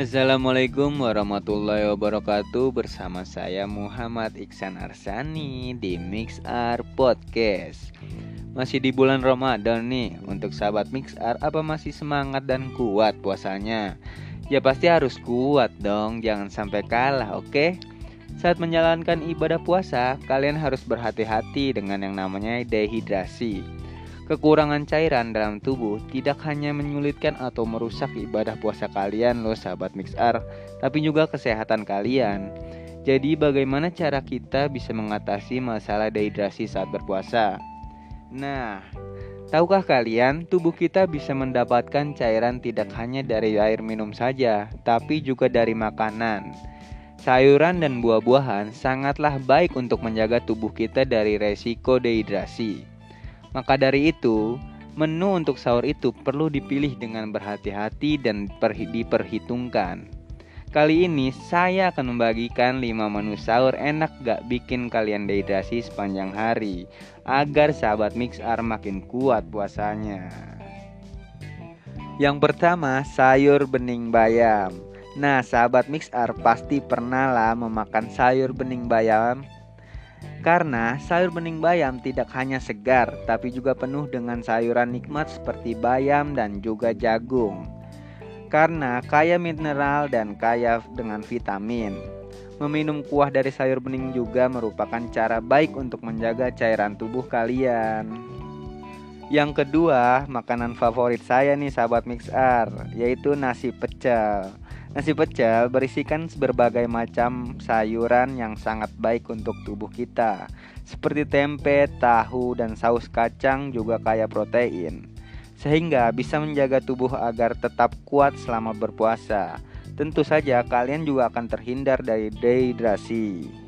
Assalamualaikum warahmatullahi wabarakatuh Bersama saya Muhammad Iksan Arsani di Mix Art Podcast Masih di bulan Ramadan nih Untuk sahabat Mix Art apa masih semangat dan kuat puasanya? Ya pasti harus kuat dong Jangan sampai kalah oke? Okay? Saat menjalankan ibadah puasa Kalian harus berhati-hati dengan yang namanya dehidrasi Kekurangan cairan dalam tubuh tidak hanya menyulitkan atau merusak ibadah puasa kalian loh sahabat mixar, tapi juga kesehatan kalian. Jadi bagaimana cara kita bisa mengatasi masalah dehidrasi saat berpuasa? Nah, tahukah kalian tubuh kita bisa mendapatkan cairan tidak hanya dari air minum saja, tapi juga dari makanan. Sayuran dan buah-buahan sangatlah baik untuk menjaga tubuh kita dari resiko dehidrasi. Maka dari itu, menu untuk sahur itu perlu dipilih dengan berhati-hati dan diperhitungkan. Kali ini saya akan membagikan 5 menu sahur enak gak bikin kalian dehidrasi sepanjang hari agar sahabat Mix R makin kuat puasanya. Yang pertama, sayur bening bayam. Nah, sahabat Mix R pasti pernah lah memakan sayur bening bayam karena sayur bening bayam tidak hanya segar, tapi juga penuh dengan sayuran nikmat seperti bayam dan juga jagung. Karena kaya mineral dan kaya dengan vitamin. Meminum kuah dari sayur bening juga merupakan cara baik untuk menjaga cairan tubuh kalian. Yang kedua, makanan favorit saya nih sahabat Mixar, yaitu nasi pecel. Nasi pecel berisikan berbagai macam sayuran yang sangat baik untuk tubuh kita, seperti tempe, tahu, dan saus kacang juga kaya protein, sehingga bisa menjaga tubuh agar tetap kuat selama berpuasa. Tentu saja kalian juga akan terhindar dari dehidrasi.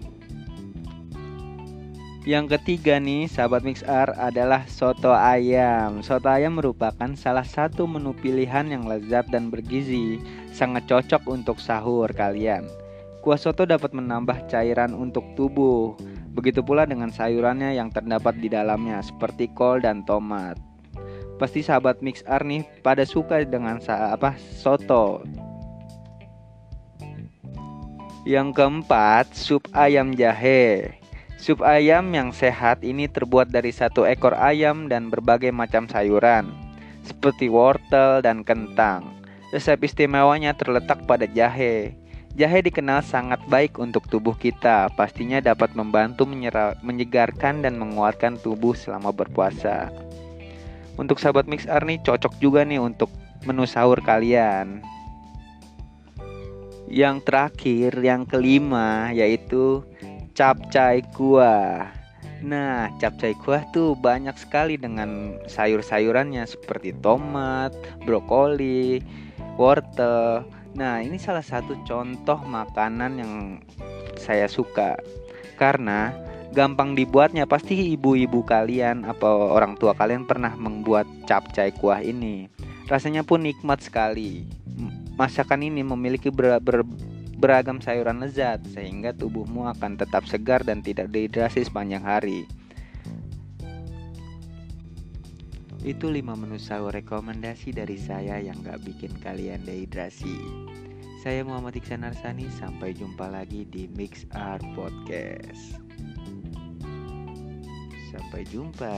Yang ketiga nih, sahabat Mix R adalah soto ayam. Soto ayam merupakan salah satu menu pilihan yang lezat dan bergizi sangat cocok untuk sahur kalian. Kuah soto dapat menambah cairan untuk tubuh. Begitu pula dengan sayurannya yang terdapat di dalamnya seperti kol dan tomat. Pasti sahabat Mix R nih pada suka dengan apa soto. Yang keempat, sup ayam jahe. Sup ayam yang sehat ini terbuat dari satu ekor ayam dan berbagai macam sayuran, seperti wortel dan kentang. Resep istimewanya terletak pada jahe. Jahe dikenal sangat baik untuk tubuh kita, pastinya dapat membantu menyegarkan dan menguatkan tubuh selama berpuasa. Untuk sahabat Mix Arni cocok juga nih untuk menu sahur kalian. Yang terakhir, yang kelima yaitu capcay kuah. Nah, capcay kuah tuh banyak sekali dengan sayur-sayurannya seperti tomat, brokoli, wortel. Nah, ini salah satu contoh makanan yang saya suka karena gampang dibuatnya. Pasti ibu-ibu kalian atau orang tua kalian pernah membuat capcay kuah ini. Rasanya pun nikmat sekali. Masakan ini memiliki ber, ber, beragam sayuran lezat sehingga tubuhmu akan tetap segar dan tidak dehidrasi sepanjang hari. Itu 5 menu sahur rekomendasi dari saya yang gak bikin kalian dehidrasi. Saya Muhammad Iksan Arsani, sampai jumpa lagi di Mix Art Podcast. Sampai jumpa.